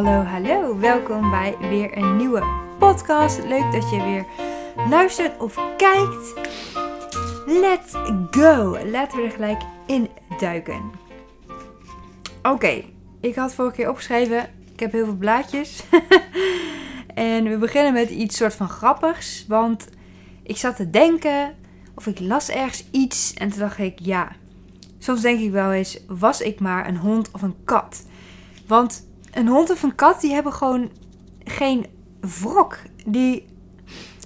Hallo, hallo. Welkom bij weer een nieuwe podcast. Leuk dat je weer luistert of kijkt. Let's go. Laten we er gelijk in duiken. Oké, ik had vorige keer opgeschreven. Ik heb heel veel blaadjes. en we beginnen met iets soort van grappigs. Want ik zat te denken of ik las ergens iets. En toen dacht ik, ja, soms denk ik wel eens, was ik maar een hond of een kat? Want een hond of een kat, die hebben gewoon geen wrok. Die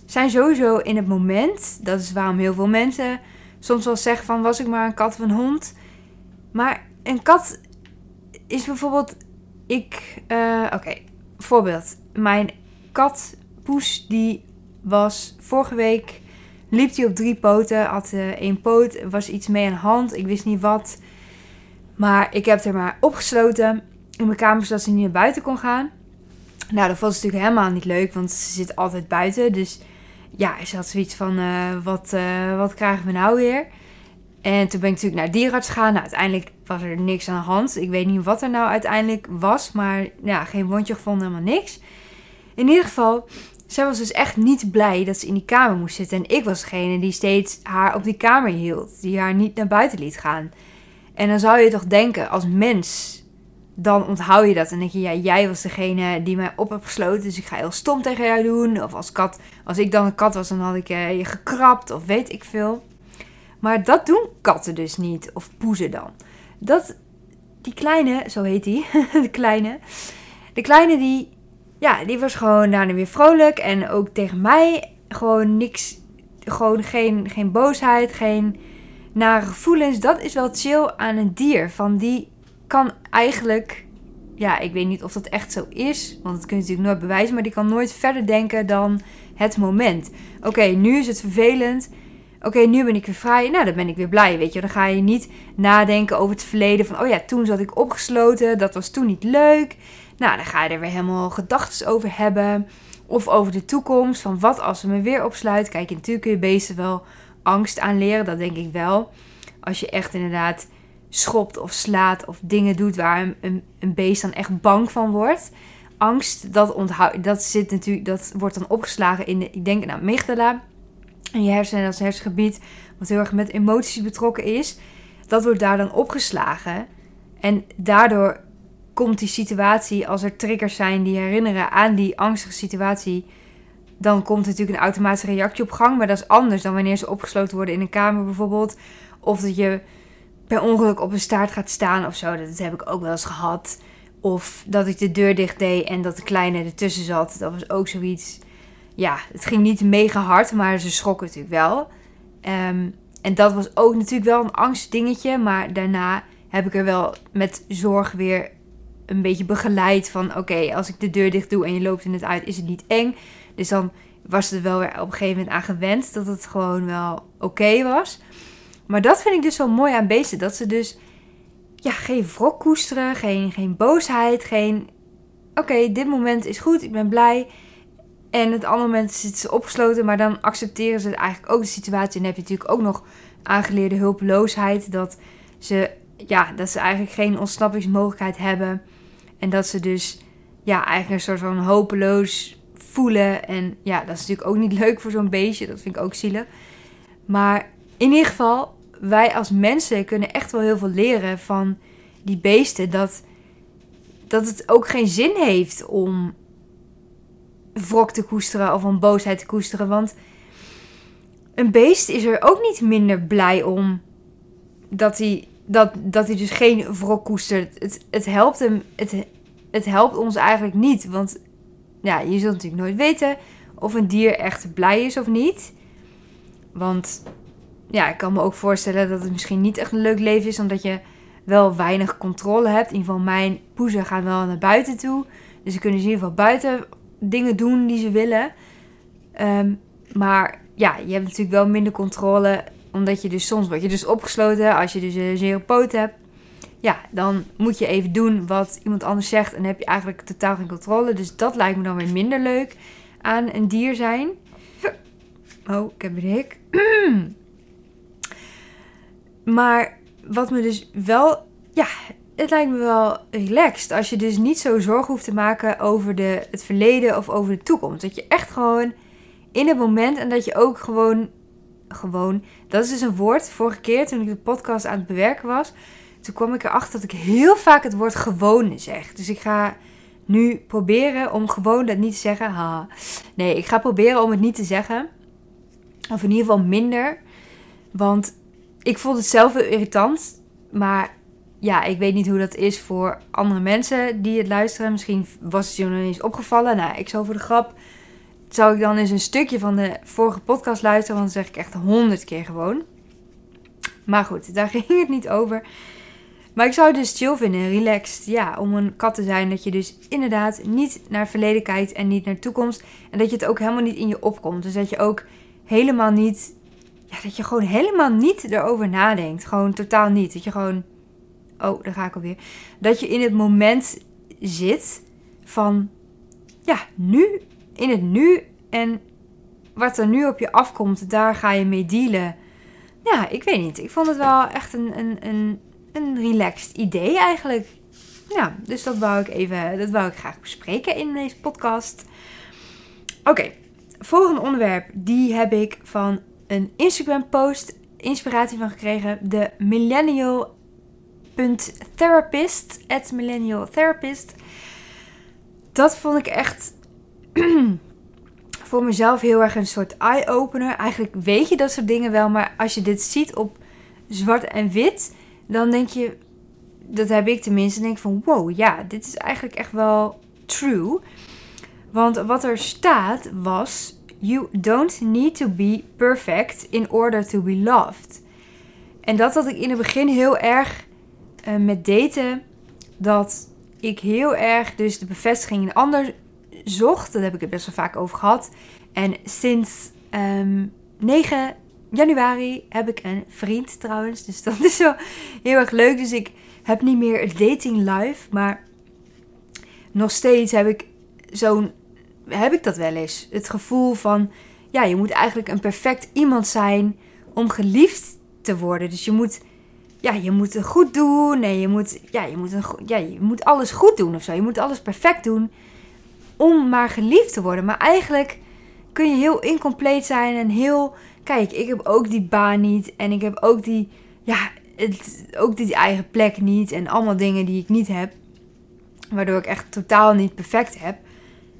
zijn sowieso in het moment. Dat is waarom heel veel mensen soms wel zeggen van, was ik maar een kat of een hond? Maar een kat is bijvoorbeeld, ik, uh, oké, voorbeeld. Mijn kat Poes, die was vorige week, liep hij op drie poten, had uh, één poot, was iets mee aan de hand, ik wist niet wat. Maar ik heb er maar opgesloten in mijn kamer zodat ze niet naar buiten kon gaan. Nou, dat vond ze natuurlijk helemaal niet leuk, want ze zit altijd buiten. Dus ja, ze had zoiets van, uh, wat, uh, wat krijgen we nou weer? En toen ben ik natuurlijk naar de dierenarts gegaan. Nou, uiteindelijk was er niks aan de hand. Ik weet niet wat er nou uiteindelijk was, maar ja, geen wondje gevonden, helemaal niks. In ieder geval, zij was dus echt niet blij dat ze in die kamer moest zitten. En ik was degene die steeds haar op die kamer hield, die haar niet naar buiten liet gaan. En dan zou je toch denken, als mens dan onthoud je dat. En denk je, ja, jij was degene die mij op hebt gesloten. Dus ik ga heel stom tegen jou doen. Of als kat, als ik dan een kat was, dan had ik uh, je gekrapt. Of weet ik veel. Maar dat doen katten dus niet. Of poezen dan. Dat, die kleine, zo heet die. de kleine. De kleine die, ja, die was gewoon daarna weer vrolijk. En ook tegen mij gewoon niks. Gewoon geen, geen boosheid, geen nare gevoelens. Dat is wel chill aan een dier. Van die kan eigenlijk, ja, ik weet niet of dat echt zo is, want dat kun je natuurlijk nooit bewijzen, maar die kan nooit verder denken dan het moment. Oké, nu is het vervelend. Oké, nu ben ik weer vrij. Nou, dan ben ik weer blij, weet je. Dan ga je niet nadenken over het verleden van, oh ja, toen zat ik opgesloten, dat was toen niet leuk. Nou, dan ga je er weer helemaal gedachten over hebben. Of over de toekomst, van wat als ze me weer opsluit. Kijk, natuurlijk kun je beesten wel angst aanleren, dat denk ik wel. Als je echt inderdaad schopt of slaat of dingen doet waar een, een, een beest dan echt bang van wordt. Angst, dat, onthoud, dat, zit natuurlijk, dat wordt dan opgeslagen in de, ik denk, nou, amygdala. In je hersenen, is hersengebied wat heel erg met emoties betrokken is. Dat wordt daar dan opgeslagen. En daardoor komt die situatie, als er triggers zijn die herinneren aan die angstige situatie, dan komt natuurlijk een automatische reactie op gang. Maar dat is anders dan wanneer ze opgesloten worden in een kamer bijvoorbeeld. Of dat je per ongeluk op een staart gaat staan of zo. Dat heb ik ook wel eens gehad. Of dat ik de deur dicht deed en dat de kleine ertussen zat. Dat was ook zoiets. Ja, het ging niet mega hard, maar ze schrokken natuurlijk wel. Um, en dat was ook natuurlijk wel een angstdingetje. Maar daarna heb ik er wel met zorg weer een beetje begeleid van... Oké, als ik de deur dicht doe en je loopt in het uit, is het niet eng. Dus dan was het wel weer op een gegeven moment aan gewend dat het gewoon wel oké was. Maar dat vind ik dus zo mooi aan beesten. Dat ze dus ja, geen wrok koesteren, geen, geen boosheid, geen... Oké, dit moment is goed, ik ben blij. En het andere moment zitten ze opgesloten, maar dan accepteren ze eigenlijk ook de situatie. En dan heb je natuurlijk ook nog aangeleerde hulpeloosheid. Dat ze, ja, dat ze eigenlijk geen ontsnappingsmogelijkheid hebben. En dat ze dus ja, eigenlijk een soort van hopeloos voelen. En ja, dat is natuurlijk ook niet leuk voor zo'n beestje. Dat vind ik ook zielig. Maar in ieder geval, wij als mensen kunnen echt wel heel veel leren van die beesten. Dat, dat het ook geen zin heeft om wrok te koesteren of om boosheid te koesteren. Want een beest is er ook niet minder blij om dat hij, dat, dat hij dus geen wrok koestert. Het, het helpt hem, het, het helpt ons eigenlijk niet. Want ja, je zult natuurlijk nooit weten of een dier echt blij is of niet. Want ja, ik kan me ook voorstellen dat het misschien niet echt een leuk leven is, omdat je wel weinig controle hebt. In ieder geval, mijn poezen gaan wel naar buiten toe. Dus ze kunnen in ieder geval buiten dingen doen die ze willen. Ehm, maar ja, je hebt natuurlijk wel minder controle. Omdat je dus soms word je dus opgesloten. Als je dus een zero poot hebt. Ja, dan moet je even doen wat iemand anders zegt. En dan heb je eigenlijk totaal geen controle. Dus dat lijkt me dan weer minder leuk aan een dier zijn. Oh, ik heb een hik. Maar wat me dus wel, ja, het lijkt me wel relaxed. Als je dus niet zo zorgen hoeft te maken over de, het verleden of over de toekomst. Dat je echt gewoon in het moment en dat je ook gewoon. Gewoon. Dat is dus een woord. Vorige keer toen ik de podcast aan het bewerken was. Toen kwam ik erachter dat ik heel vaak het woord gewoon zeg. Dus ik ga nu proberen om gewoon dat niet te zeggen. Ha. Nee, ik ga proberen om het niet te zeggen. Of in ieder geval minder. Want ik vond het zelf heel irritant. Maar ja, ik weet niet hoe dat is voor andere mensen die het luisteren. Misschien was het je nog eens opgevallen. Nou, ik zou voor de grap. Zou ik dan eens een stukje van de vorige podcast luisteren? Want dan zeg ik echt honderd keer gewoon. Maar goed, daar ging het niet over. Maar ik zou het dus chill vinden, relaxed. Ja, om een kat te zijn. Dat je dus inderdaad niet naar verleden kijkt en niet naar toekomst. En dat je het ook helemaal niet in je opkomt. Dus dat je ook helemaal niet. Ja, dat je gewoon helemaal niet erover nadenkt. Gewoon totaal niet. Dat je gewoon. Oh, daar ga ik alweer. Dat je in het moment zit van. Ja, nu. In het nu. En wat er nu op je afkomt, daar ga je mee dealen. Ja, ik weet niet. Ik vond het wel echt een, een, een een relaxed idee eigenlijk. Ja, dus dat wou ik even, dat wou ik graag bespreken in deze podcast. Oké, volgende onderwerp, die heb ik van een Instagram post inspiratie van gekregen. De millennial.therapist, at millennial therapist. Dat vond ik echt voor mezelf heel erg een soort eye-opener. Eigenlijk weet je dat soort dingen wel, maar als je dit ziet op zwart en wit, dan denk je, dat heb ik tenminste, denk van wow, ja, dit is eigenlijk echt wel true. Want wat er staat was, you don't need to be perfect in order to be loved. En dat had ik in het begin heel erg uh, met daten, dat ik heel erg dus de bevestiging in ander zocht. Daar heb ik het best wel vaak over gehad. En sinds um, ehm, 9 januari heb ik een vriend trouwens. Dus dat is wel heel erg leuk. Dus ik heb niet meer het dating live. Maar nog steeds heb ik zo'n. Heb ik dat wel eens? Het gevoel van. Ja, je moet eigenlijk een perfect iemand zijn om geliefd te worden. Dus je moet. Ja, je moet het goed doen. Nee, je moet, ja, je, moet een, ja, je moet alles goed doen of zo. Je moet alles perfect doen om maar geliefd te worden. Maar eigenlijk kun je heel incompleet zijn en heel kijk, ik heb ook die baan niet. En ik heb ook die, ja, het, ook die eigen plek niet. En allemaal dingen die ik niet heb. Waardoor ik echt totaal niet perfect heb.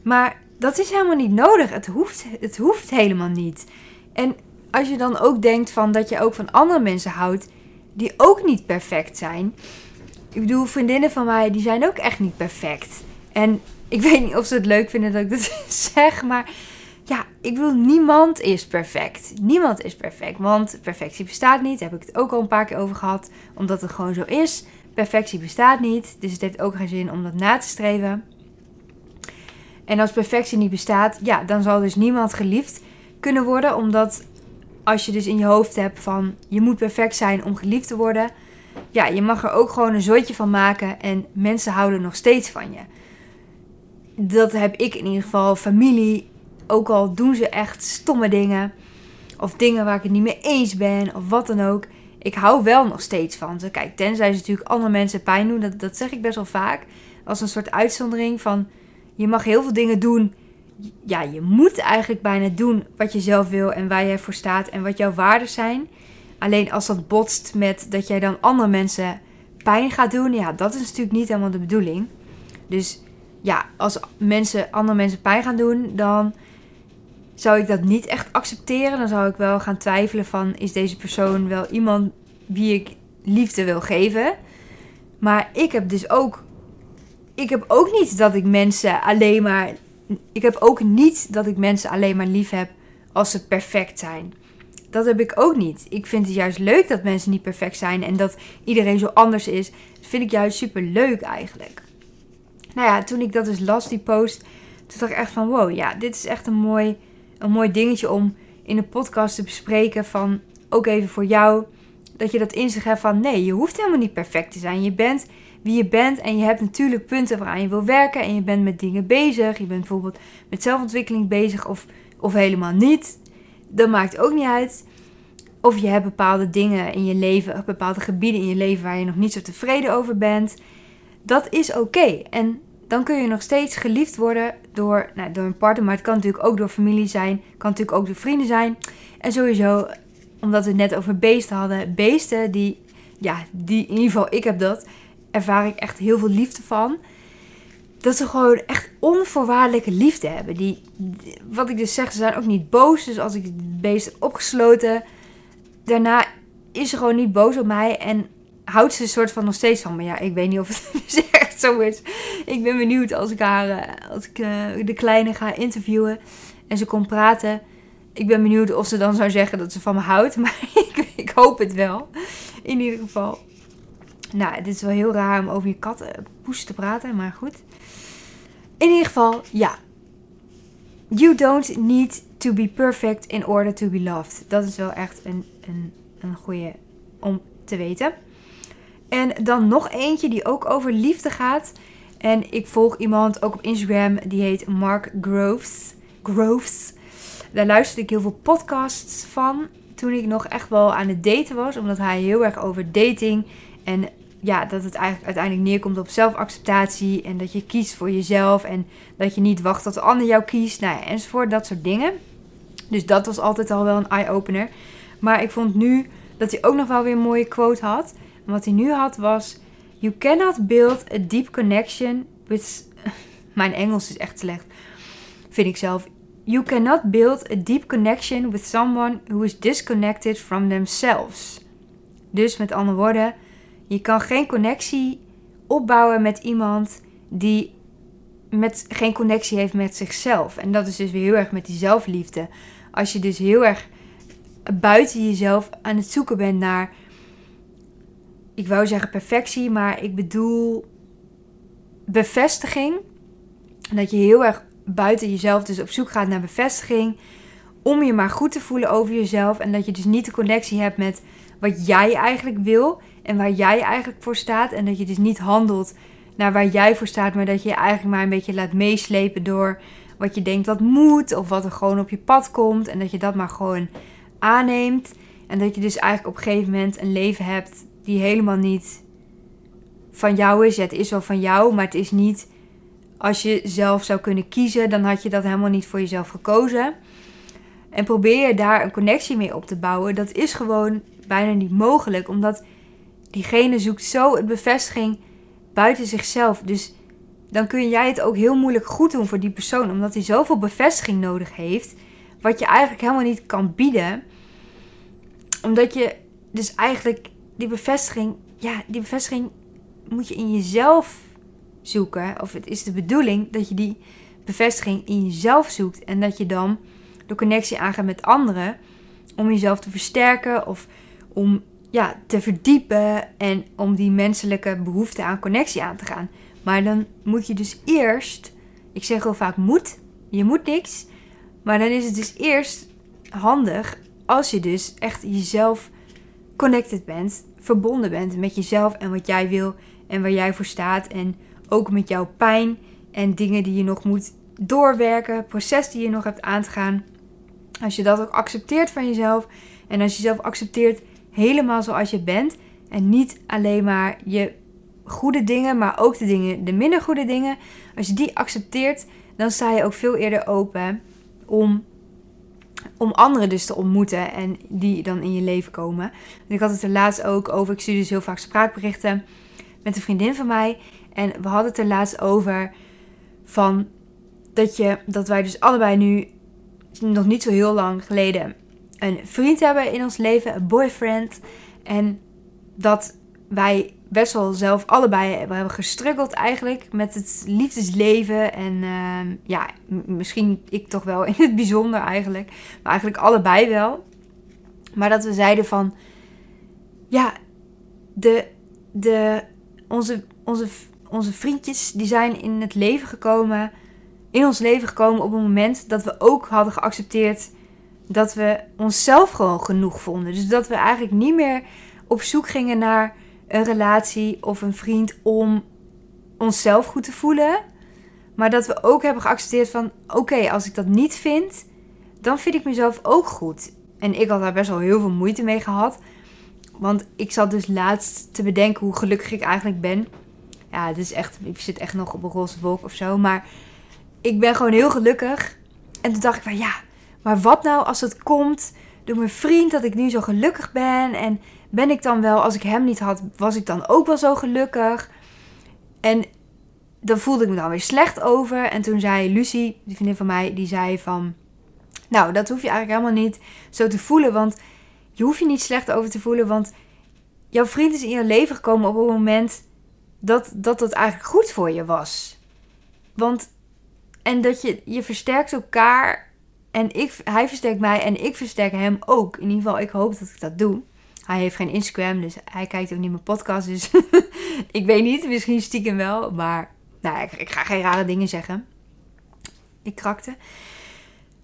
Maar dat is helemaal niet nodig. Het hoeft, het hoeft helemaal niet. En als je dan ook denkt van dat je ook van andere mensen houdt die ook niet perfect zijn. Ik bedoel, vriendinnen van mij die zijn ook echt niet perfect. En ik weet niet of ze het leuk vinden dat ik dat zeg, maar ja, ik wil niemand is perfect. Niemand is perfect, want perfectie bestaat niet. Daar heb ik het ook al een paar keer over gehad, omdat het gewoon zo is. Perfectie bestaat niet, dus het heeft ook geen zin om dat na te streven. En als perfectie niet bestaat, ja, dan zal dus niemand geliefd kunnen worden, omdat als je dus in je hoofd hebt van je moet perfect zijn om geliefd te worden, ja, je mag er ook gewoon een zooitje van maken en mensen houden nog steeds van je. Dat heb ik in ieder geval, familie, ook al doen ze echt stomme dingen. Of dingen waar ik het niet mee eens ben. Of wat dan ook. Ik hou wel nog steeds van ze. Kijk, tenzij ze natuurlijk andere mensen pijn doen. Dat, dat zeg ik best wel vaak. Als een soort uitzondering van... Je mag heel veel dingen doen. Ja, je moet eigenlijk bijna doen wat je zelf wil. En waar jij voor staat. En wat jouw waarden zijn. Alleen als dat botst met dat jij dan andere mensen pijn gaat doen. Ja, dat is natuurlijk niet helemaal de bedoeling. Dus ja, als mensen andere mensen pijn gaan doen, dan zou ik dat niet echt accepteren. Dan zou ik wel gaan twijfelen van is deze persoon wel iemand wie ik liefde wil geven. Maar ik heb dus ook. Ik heb ook niet dat ik mensen alleen maar. Ik heb ook niet dat ik mensen alleen maar lief heb als ze perfect zijn. Dat heb ik ook niet. Ik vind het juist leuk dat mensen niet perfect zijn en dat iedereen zo anders is. Dat vind ik juist super leuk eigenlijk. Nou ja, toen ik dat dus las, die post, toen dacht ik echt van wow, ja, dit is echt een mooi een mooi dingetje om in een podcast te bespreken van ook even voor jou dat je dat inzicht hebt van nee, je hoeft helemaal niet perfect te zijn. Je bent wie je bent en je hebt natuurlijk punten waaraan je wil werken en je bent met dingen bezig. Je bent bijvoorbeeld met zelfontwikkeling bezig of, of helemaal niet. Dat maakt ook niet uit. Of je hebt bepaalde dingen in je leven, bepaalde gebieden in je leven waar je nog niet zo tevreden over bent. Dat is oké. En dan kun je nog steeds geliefd worden door, nou, door een partner. Maar het kan natuurlijk ook door familie zijn. kan natuurlijk ook door vrienden zijn. En sowieso, omdat we het net over beesten hadden. Beesten die, ja, die in ieder geval, ik heb dat. Ervaar ik echt heel veel liefde van. Dat ze gewoon echt onvoorwaardelijke liefde hebben. Die, wat ik dus zeg, ze zijn ook niet boos. Dus als ik het beest opgesloten, daarna is ze gewoon niet boos op mij. En houdt ze een soort van nog steeds van. Maar ja, ik weet niet of het dus echt zo is. Ik ben benieuwd als ik haar, eh, als ik eh, de kleine ga interviewen en ze komt praten. Ik ben benieuwd of ze dan zou zeggen dat ze van me houdt. Maar ik, ik hoop het wel. In ieder geval. Nou, dit is wel heel raar om over je kat poes te praten. Maar goed. In ieder geval, ja. You don't need to be perfect in order to be loved. Dat is wel echt een, een, een goede om te weten. En dan nog eentje die ook over liefde gaat. En ik volg iemand ook op Instagram, die heet Mark Groves. Groves. Daar luisterde ik heel veel podcasts van toen ik nog echt wel aan het daten was. Omdat hij heel erg over dating en ja, dat het eigenlijk uiteindelijk neerkomt op zelfacceptatie. En dat je kiest voor jezelf. En dat je niet wacht tot de ander jou kiest. Nou ja, enzovoort. Dat soort dingen. Dus dat was altijd al wel een eye-opener. Maar ik vond nu dat hij ook nog wel weer een mooie quote had. En wat hij nu had was: You cannot build a deep connection with. Mijn Engels is echt slecht. Vind ik zelf. You cannot build a deep connection with someone who is disconnected from themselves. Dus met andere woorden, je kan geen connectie opbouwen met iemand die met, geen connectie heeft met zichzelf. En dat is dus weer heel erg met die zelfliefde. Als je dus heel erg buiten jezelf aan het zoeken bent naar ik wou zeggen perfectie, maar ik bedoel bevestiging. Dat je heel erg buiten jezelf dus op zoek gaat naar bevestiging. Om je maar goed te voelen over jezelf. En dat je dus niet de connectie hebt met wat jij eigenlijk wil. En waar jij eigenlijk voor staat. En dat je dus niet handelt naar waar jij voor staat. Maar dat je je eigenlijk maar een beetje laat meeslepen door wat je denkt wat moet. Of wat er gewoon op je pad komt. En dat je dat maar gewoon aanneemt. En dat je dus eigenlijk op een gegeven moment een leven hebt die helemaal niet van jou is. Het is wel van jou, maar het is niet. Als je zelf zou kunnen kiezen, dan had je dat helemaal niet voor jezelf gekozen. En probeer je daar een connectie mee op te bouwen. Dat is gewoon bijna niet mogelijk, omdat diegene zoekt zo een bevestiging buiten zichzelf. Dus dan kun jij het ook heel moeilijk goed doen voor die persoon, omdat hij zoveel bevestiging nodig heeft, wat je eigenlijk helemaal niet kan bieden. Omdat je dus eigenlijk die bevestiging, ja, die bevestiging moet je in jezelf zoeken. Of het is de bedoeling dat je die bevestiging in jezelf zoekt. En dat je dan de connectie aangaat met anderen. Om jezelf te versterken of om ja, te verdiepen. En om die menselijke behoefte aan connectie aan te gaan. Maar dan moet je dus eerst. Ik zeg heel vaak moet. Je moet niks. Maar dan is het dus eerst handig als je dus echt jezelf connected bent, verbonden bent met jezelf en wat jij wil en waar jij voor staat. En ook met jouw pijn en dingen die je nog moet doorwerken, proces die je nog hebt aan te gaan. Als je dat ook accepteert van jezelf en als je jezelf accepteert helemaal zoals je bent en niet alleen maar je goede dingen, maar ook de dingen, de minder goede dingen. Als je die accepteert, dan sta je ook veel eerder open om om anderen dus te ontmoeten en die dan in je leven komen. En ik had het er laatst ook over. Ik stuur dus heel vaak spraakberichten met een vriendin van mij. En we hadden het er laatst over van dat, je, dat wij dus allebei nu nog niet zo heel lang geleden een vriend hebben in ons leven, een boyfriend. En dat wij best wel zelf allebei we hebben gestruggeld eigenlijk met het liefdesleven. En uh, ja, misschien ik toch wel in het bijzonder eigenlijk. Maar eigenlijk allebei wel. Maar dat we zeiden van... Ja, de, de, onze, onze, onze vriendjes die zijn in het leven gekomen... In ons leven gekomen op een moment dat we ook hadden geaccepteerd... Dat we onszelf gewoon genoeg vonden. Dus dat we eigenlijk niet meer op zoek gingen naar een relatie of een vriend om onszelf goed te voelen. Maar dat we ook hebben geaccepteerd van oké, als ik dat niet vind, dan vind ik mezelf ook goed. En ik had daar best wel heel veel moeite mee gehad. Want ik zat dus laatst te bedenken hoe gelukkig ik eigenlijk ben. Ja, het is echt, ik zit echt nog op een roze wolk of zo. Maar ik ben gewoon heel gelukkig. En toen dacht ik van ja, maar wat nou als het komt door mijn vriend dat ik nu zo gelukkig ben? En ben ik dan wel, als ik hem niet had, was ik dan ook wel zo gelukkig? En dan voelde ik me dan weer slecht over. En toen zei Lucie, die vriendin van mij, die zei van... Nou, dat hoef je eigenlijk helemaal niet zo te voelen. Want je hoeft je niet slecht over te voelen. Want jouw vriend is in je leven gekomen op het moment dat dat, dat eigenlijk goed voor je was. Want, en dat je, je versterkt elkaar. En ik, hij versterkt mij en ik versterk hem ook. In ieder geval, ik hoop dat ik dat doe. Hij heeft geen Instagram, dus hij kijkt ook niet mijn podcast. Dus ik weet niet, misschien stiekem wel. Maar nou, ik, ik ga geen rare dingen zeggen. Ik krakte.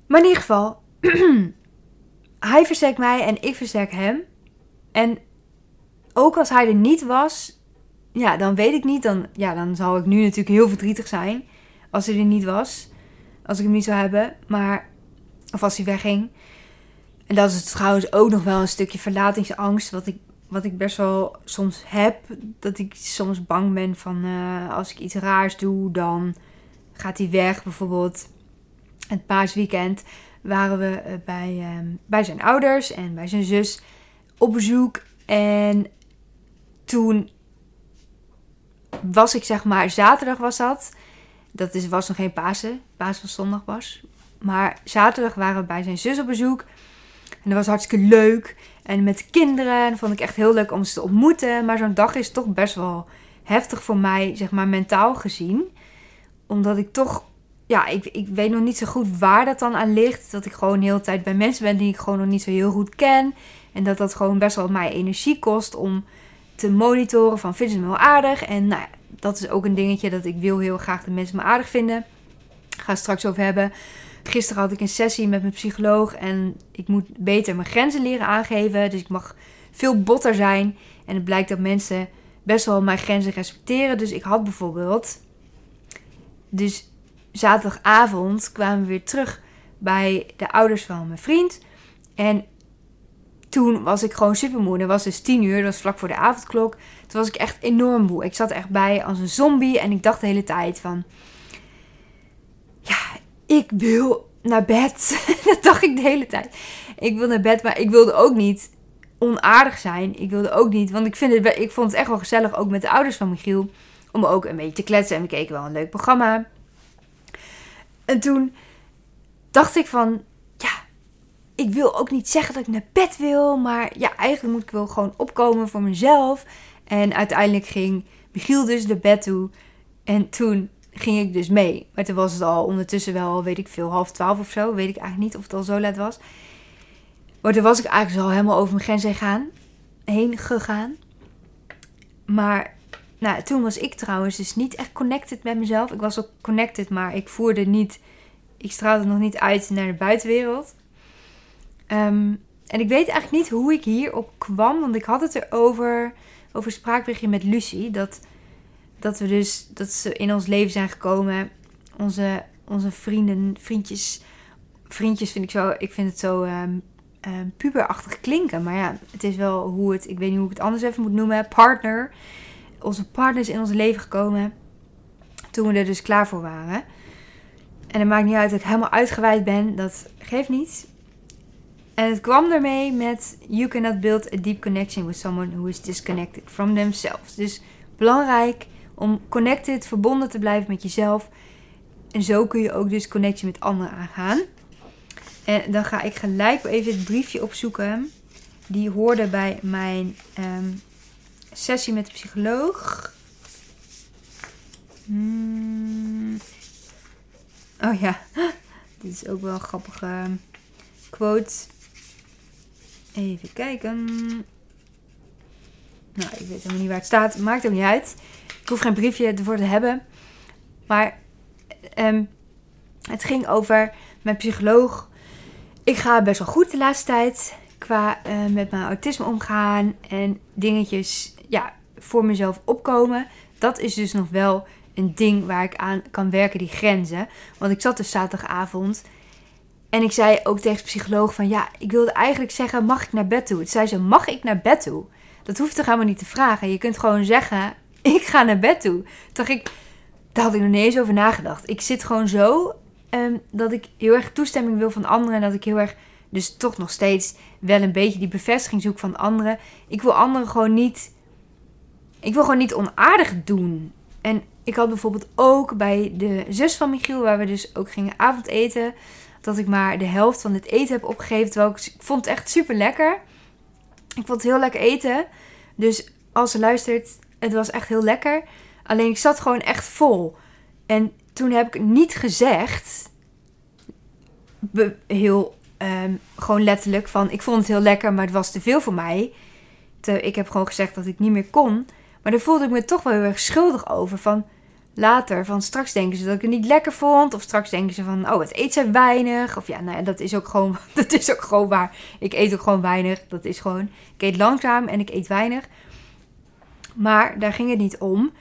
Maar in ieder geval, hij versterkt mij en ik versterk hem. En ook als hij er niet was, ja, dan weet ik niet. Dan, ja, dan zou ik nu natuurlijk heel verdrietig zijn als hij er niet was. Als ik hem niet zou hebben. Maar, of als hij wegging. En dat is trouwens ook nog wel een stukje verlatingsangst. Wat ik, wat ik best wel soms heb. Dat ik soms bang ben van uh, als ik iets raars doe, dan gaat hij weg. Bijvoorbeeld het paasweekend waren we eh, bij, uh, bij zijn ouders en bij zijn zus op bezoek. En toen was ik zeg maar, zaterdag was dat. Dat is, was nog geen Pasen. Pasen van zondag was. Maar zaterdag waren we bij zijn zus op bezoek. En dat was hartstikke leuk. En met de kinderen. En vond ik echt heel leuk om ze te ontmoeten. Maar zo'n dag is toch best wel heftig voor mij, zeg maar mentaal gezien. Omdat ik toch, ja, ik, ik weet nog niet zo goed waar dat dan aan ligt. Dat ik gewoon de hele tijd bij mensen ben die ik gewoon nog niet zo heel goed ken. En dat dat gewoon best wel mij energie kost om te monitoren van vinden ze me wel aardig. En nou ja, dat is ook een dingetje dat ik wil heel graag de mensen me aardig vinden. Ga straks over hebben. Gisteren had ik een sessie met mijn psycholoog en ik moet beter mijn grenzen leren aangeven. Dus ik mag veel botter zijn. En het blijkt dat mensen best wel mijn grenzen respecteren. Dus ik had bijvoorbeeld. Dus zaterdagavond kwamen we weer terug bij de ouders van mijn vriend. En toen was ik gewoon super moe. Het was dus tien uur, dat was vlak voor de avondklok. Toen was ik echt enorm moe. Ik zat echt bij als een zombie en ik dacht de hele tijd van... Ja, ik wil naar bed. dat dacht ik de hele tijd. Ik wil naar bed, maar ik wilde ook niet onaardig zijn. Ik wilde ook niet, want ik, vind het, ik vond het echt wel gezellig, ook met de ouders van Michiel, om ook een beetje te kletsen. En we keken wel een leuk programma. En toen dacht ik van, ik wil ook niet zeggen dat ik naar bed wil, maar ja, eigenlijk moet ik wel gewoon opkomen voor mezelf. En uiteindelijk ging Michiel dus naar bed toe. En toen ging ik dus mee. Maar toen was het al ondertussen wel, weet ik veel, half twaalf of zo. Weet ik eigenlijk niet of het al zo laat was. Maar toen was ik eigenlijk al helemaal over mijn grens heen, gaan, heen gegaan. Maar nou, toen was ik trouwens dus niet echt connected met mezelf. Ik was ook connected, maar ik voerde niet... Ik straalde nog niet uit naar de buitenwereld. Um, en ik weet eigenlijk niet hoe ik hierop kwam. Want ik had het erover, over spraakberichtje met Lucie. Dat dat we dus dat ze in ons leven zijn gekomen. Onze, onze vrienden, vriendjes. Vriendjes vind ik zo. Ik vind het zo um, puberachtig klinken. Maar ja, het is wel hoe het. Ik weet niet hoe ik het anders even moet noemen. Partner. Onze partners in ons leven gekomen. Toen we er dus klaar voor waren. En het maakt niet uit dat ik helemaal uitgeweid ben. Dat geeft niet. En het kwam ermee met: You cannot build a deep connection with someone who is disconnected from themselves. Dus belangrijk om connected, verbonden te blijven met jezelf. En zo kun je ook dus connectie met anderen aangaan. En dan ga ik gelijk even het briefje opzoeken. Die hoorde bij mijn um, sessie met de psycholoog. Hmm. Oh ja, dit is ook wel een grappige quote. Even kijken. Nou, ik weet helemaal niet waar het staat. Maakt ook niet uit. Ik hoef geen briefje ervoor te hebben. Maar um, het ging over mijn psycholoog. Ik ga best wel goed de laatste tijd qua uh, met mijn autisme omgaan en dingetjes ja, voor mezelf opkomen. Dat is dus nog wel een ding waar ik aan kan werken, die grenzen. Want ik zat dus zaterdagavond En ik zei ook tegen de psycholoog van ja, ik wilde eigenlijk zeggen, mag ik naar bed toe? Toen zei ze, mag ik naar bed toe? Dat hoeft toch helemaal niet te vragen. Je kunt gewoon zeggen, ik ga naar bed toe. Dacht ik, daar had ik nog niet eens over nagedacht. Ik zit gewoon zo ehm, dat ik heel erg toestemming wil van anderen. En dat ik heel erg, dus toch nog steeds wel een beetje die bevestiging zoek van anderen. Ik wil anderen gewoon niet, ik wil gewoon niet onaardig doen. En ik had bijvoorbeeld ook bij de zus van Michiel, waar we dus ook gingen avondeten, dat ik maar de helft van het eten heb opgegeven. Terwijl ik, vond het echt super lekker. Ik vond het heel lekker eten. Dus als ze luistert, het was echt heel lekker. Alleen ik zat gewoon echt vol. En toen heb ik niet gezegd, heel um, gewoon letterlijk van ik vond het heel lekker, maar het was te veel voor mij. Ik heb gewoon gezegd dat ik niet meer kon. Maar daar voelde ik me toch wel heel erg schuldig over. Van later, van straks denken ze dat ik het niet lekker vond. Of straks denken ze van, oh, het eet ze weinig. Of ja, nou ja, dat is ook gewoon, dat is ook gewoon waar. Ik eet ook gewoon weinig. Dat is gewoon, ik eet langzaam en ik eet weinig. Maar daar ging het niet om.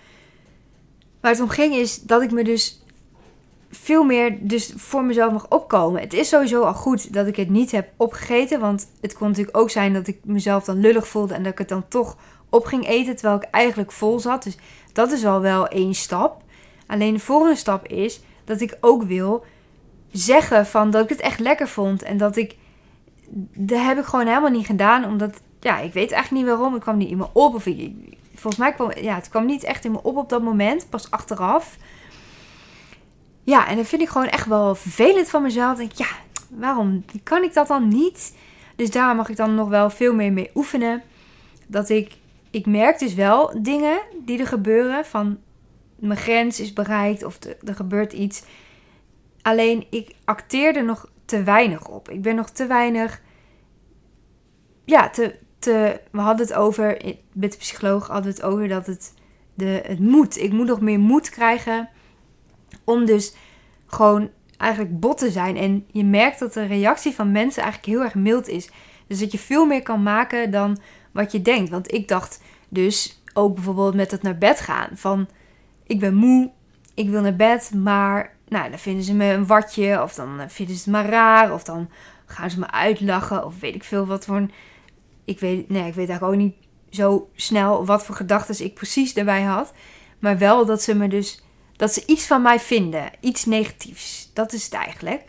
Waar het om ging is dat ik me dus veel meer dus voor mezelf mag opkomen. Het is sowieso al goed dat ik het niet heb opgegeten. Want het kon natuurlijk ook zijn dat ik mezelf dan lullig voelde en dat ik het dan toch op ging eten terwijl ik eigenlijk vol zat. Dus dat is al wel één stap. Alleen de volgende stap is dat ik ook wil zeggen van dat ik het echt lekker vond. En dat ik. Dat heb ik gewoon helemaal niet gedaan. Omdat, ja, ik weet echt niet waarom. Ik kwam niet in me op. Of ik, volgens mij kwam ja, het kwam niet echt in me op op dat moment. Pas achteraf. Ja, en dan vind ik gewoon echt wel vervelend van mezelf. Denk ja, waarom kan ik dat dan niet? Dus daar mag ik dan nog wel veel meer mee oefenen. Dat ik ik merk dus wel dingen die er gebeuren. Van mijn grens is bereikt of er gebeurt iets. Alleen ik acteer er nog te weinig op. Ik ben nog te weinig. Ja, te, te, we hadden het over, met de psycholoog hadden we het over dat het, de, het moet. Ik moet nog meer moed krijgen om dus gewoon eigenlijk bot te zijn. En je merkt dat de reactie van mensen eigenlijk heel erg mild is. Dus dat je veel meer kan maken dan wat je denkt. Want ik dacht dus ook bijvoorbeeld met het naar bed gaan. Van ik ben moe, ik wil naar bed, maar nou, dan vinden ze me een watje. Of dan vinden ze het maar raar. Of dan gaan ze me uitlachen. Of weet ik veel wat voor. Ik weet, nee, ik weet eigenlijk ook niet zo snel wat voor gedachten ik precies daarbij had. Maar wel dat ze me dus. Dat ze iets van mij vinden. Iets negatiefs. Dat is het eigenlijk.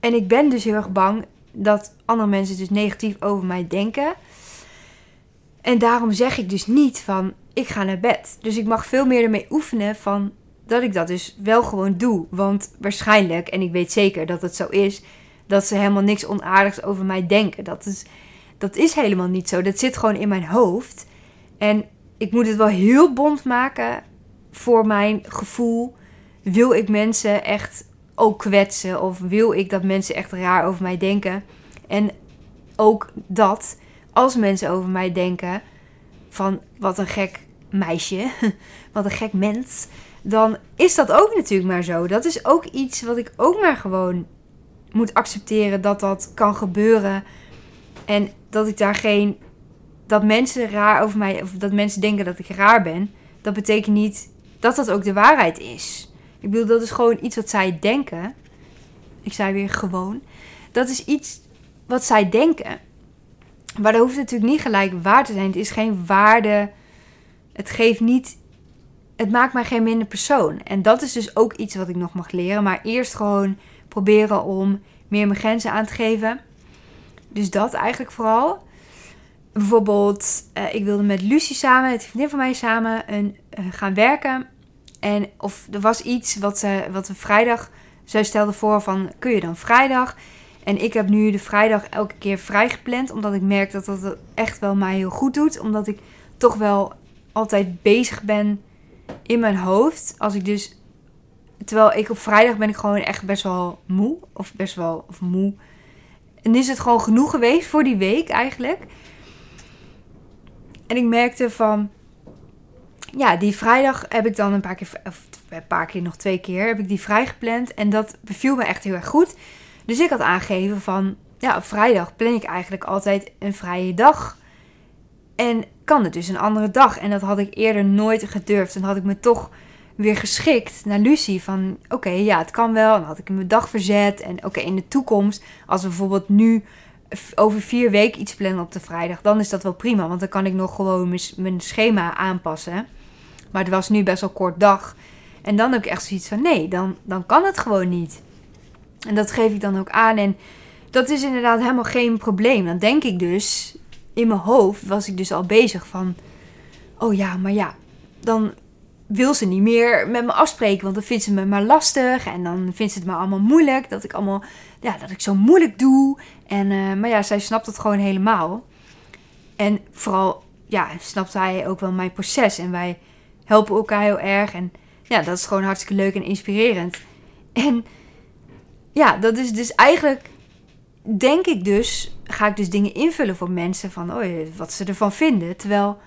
En ik ben dus heel erg bang dat andere mensen dus negatief over mij denken. En daarom zeg ik dus niet van ik ga naar bed. Dus ik mag veel meer ermee oefenen van dat ik dat dus wel gewoon doe. Want waarschijnlijk, en ik weet zeker dat het zo is, dat ze helemaal niks onaardigs over mij denken. Dat is, dat is helemaal niet zo. Dat zit gewoon in mijn hoofd. En ik moet het wel heel bond maken voor mijn gevoel. Wil ik mensen echt ook kwetsen? Of wil ik dat mensen echt raar over mij denken? En ook dat als mensen over mij denken van wat een gek meisje, wat een gek mens, dan is dat ook natuurlijk maar zo. Dat is ook iets wat ik ook maar gewoon moet accepteren dat dat kan gebeuren. En dat ik daar geen. Dat mensen raar over mij. Of dat mensen denken dat ik raar ben. Dat betekent niet dat dat ook de waarheid is. Ik bedoel, dat is gewoon iets wat zij denken. Ik zei weer gewoon. Dat is iets wat zij denken. Maar dat hoeft natuurlijk niet gelijk waar te zijn. Het is geen waarde. Het geeft niet. Het maakt mij geen minder persoon. En dat is dus ook iets wat ik nog mag leren. Maar eerst gewoon proberen om meer mijn grenzen aan te geven. Dus dat eigenlijk vooral. Bijvoorbeeld, uh, ik wilde met Lucie samen, het vriendin van mij samen, een, uh, gaan werken. En of er was iets wat, ze, wat we vrijdag. Zij stelde voor van, kun je dan vrijdag? En ik heb nu de vrijdag elke keer vrijgepland. Omdat ik merk dat dat echt wel mij heel goed doet. Omdat ik toch wel altijd bezig ben in mijn hoofd. Als ik dus. Terwijl ik op vrijdag ben ik gewoon echt best wel moe. Of best wel of moe. En is het gewoon genoeg geweest voor die week eigenlijk. En ik merkte van. Ja, die vrijdag heb ik dan een paar keer. Of een paar keer, nog twee keer. Heb ik die vrijgepland. En dat beviel me echt heel erg goed. Dus ik had aangegeven van, ja, op vrijdag plan ik eigenlijk altijd een vrije dag. En kan het dus een andere dag. En dat had ik eerder nooit gedurfd. En had ik me toch weer geschikt naar Lucie. Van oké, ja, het kan wel. En dan had ik mijn dag verzet. En oké, in de toekomst, als we bijvoorbeeld nu over vier weken iets plannen op de vrijdag, dan is dat wel prima. Want dan kan ik nog gewoon mijn schema aanpassen. Maar het was nu best wel kort dag. En dan heb ik echt zoiets van: nee, dan, dan kan het gewoon niet. En dat geef ik dan ook aan. En dat is inderdaad helemaal geen probleem. Dan denk ik dus, in mijn hoofd was ik dus al bezig van: oh ja, maar ja, dan wil ze niet meer met me afspreken. Want dan vindt ze me maar lastig. En dan vindt ze het me allemaal moeilijk. Dat ik allemaal, ja, dat ik zo moeilijk doe. En, uh, maar ja, zij snapt het gewoon helemaal. En vooral, ja, snapt hij ook wel mijn proces. En wij helpen elkaar heel erg. En ja, dat is gewoon hartstikke leuk en inspirerend. En ja, dat is dus eigenlijk, denk ik dus, ga ik dus dingen invullen voor mensen van oh, wat ze ervan vinden. Terwijl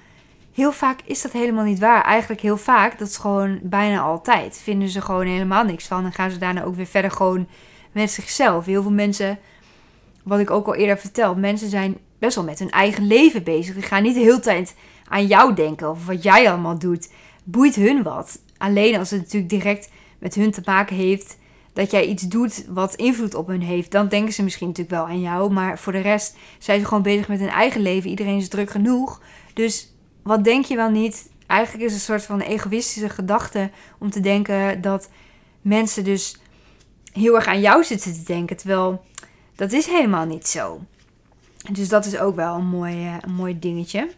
heel vaak is dat helemaal niet waar. Eigenlijk heel vaak, dat is gewoon bijna altijd, vinden ze gewoon helemaal niks van. En gaan ze daarna ook weer verder gewoon met zichzelf. Heel veel mensen, wat ik ook al eerder vertel, mensen zijn best wel met hun eigen leven bezig. Die gaan niet de hele tijd aan jou denken of wat jij allemaal doet. Boeit hun wat. Alleen als het natuurlijk direct met hun te maken heeft dat jij iets doet wat invloed op hun heeft, dan denken ze misschien natuurlijk wel aan jou. Maar voor de rest zijn ze gewoon bezig met hun eigen leven. Iedereen is druk genoeg. Dus wat denk je wel niet? Eigenlijk is het een soort van egoïstische gedachte om te denken dat mensen dus heel erg aan jou zitten te denken. Terwijl dat is helemaal niet zo. Dus dat is ook wel een mooi, eh, een mooi dingetje. En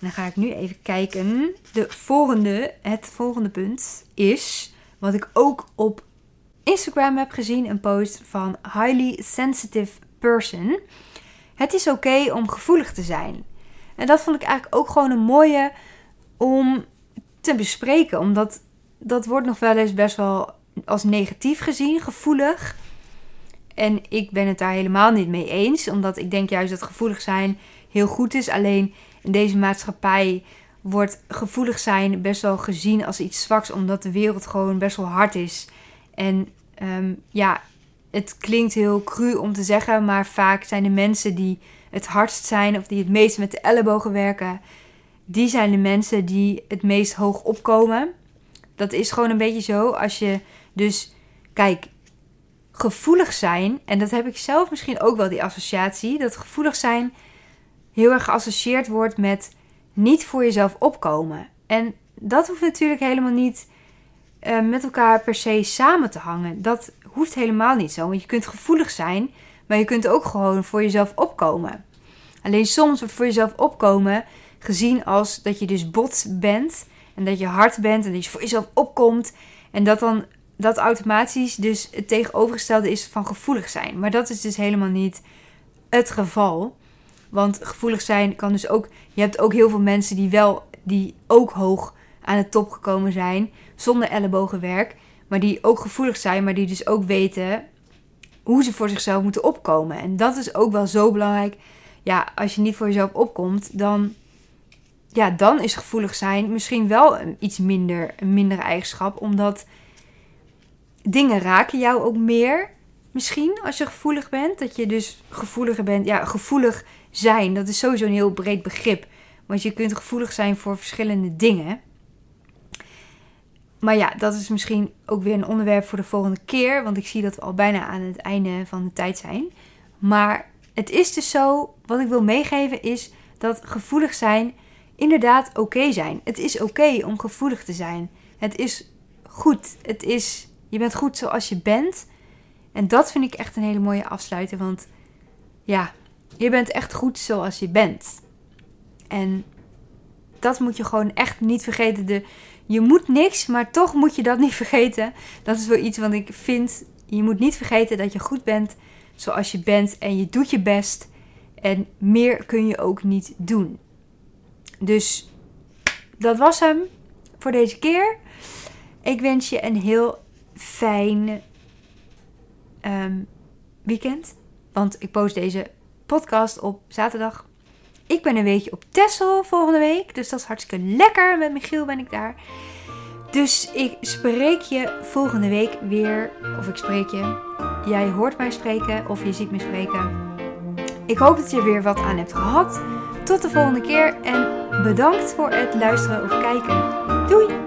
dan ga ik nu even kijken. De volgende, het volgende punt is wat ik ook op Instagram heb gezien. Een post van Highly Sensitive Person. Het is oké om gevoelig te zijn. En dat vond ik eigenlijk ook gewoon een mooie om te bespreken. Omdat dat wordt nog wel eens best wel als negatief gezien, gevoelig. En ik ben het daar helemaal niet mee eens. Omdat ik denk juist dat gevoelig zijn heel goed is. Alleen in deze maatschappij wordt gevoelig zijn best wel gezien als iets zwaks. Omdat de wereld gewoon best wel hard is. En ehm, ja, het klinkt heel cru om te zeggen. Maar vaak zijn de mensen die het hardst zijn of die het meest met de ellebogen werken, die zijn de mensen die het meest hoog opkomen. Dat is gewoon een beetje zo. Als je dus, kijk, gevoelig zijn, en dat heb ik zelf misschien ook wel die associatie, dat gevoelig zijn heel erg geassocieerd wordt met niet voor jezelf opkomen. En dat hoeft natuurlijk helemaal niet uh, met elkaar per se samen te hangen. Dat hoeft helemaal niet zo. Want je kunt gevoelig zijn, maar je kunt ook gewoon voor jezelf opkomen. Alleen soms wordt voor jezelf opkomen gezien als dat je dus bot bent. En dat je hard bent en dat je voor jezelf opkomt. En dat dan dat automatisch dus het tegenovergestelde is van gevoelig zijn. Maar dat is dus helemaal niet het geval. Want gevoelig zijn kan dus ook. Je hebt ook heel veel mensen die wel, die ook hoog aan de top gekomen zijn. Zonder ellebogenwerk. Maar die ook gevoelig zijn, maar die dus ook weten hoe ze voor zichzelf moeten opkomen. En dat is ook wel zo belangrijk. Ja, als je niet voor jezelf opkomt, dan, ja, dan is gevoelig zijn misschien wel een iets minder, een mindere eigenschap. Omdat dingen raken jou ook meer. Misschien als je gevoelig bent. Dat je dus gevoeliger bent. Ja, gevoelig zijn. Dat is sowieso een heel breed begrip. Want je kunt gevoelig zijn voor verschillende dingen. Maar ja, dat is misschien ook weer een onderwerp voor de volgende keer. Want ik zie dat we al bijna aan het einde van de tijd zijn. Maar het is dus zo, wat ik wil meegeven is dat gevoelig zijn inderdaad oké zijn. Het is oké om gevoelig te zijn. Het is goed. Het is, je bent goed zoals je bent. En dat vind ik echt een hele mooie afsluiter. Want ja, je bent echt goed zoals je bent. En dat moet je gewoon echt niet vergeten. De, je moet niks, maar toch moet je dat niet vergeten. Dat is wel iets wat ik vind. Je moet niet vergeten dat je goed bent zoals je bent en je doet je best. En meer kun je ook niet doen. Dus dat was hem voor deze keer. Ik wens je een heel fijn ehm, weekend. Want ik post deze podcast op zaterdag. Ik ben een weekje op Texel volgende week. Dus dat is hartstikke lekker. Met Michiel ben ik daar. Dus ik spreek je volgende week weer. Of ik spreek je. Jij hoort mij spreken of je ziet me spreken. Ik hoop dat je er weer wat aan hebt gehad. Tot de volgende keer en bedankt voor het luisteren of kijken. Doei!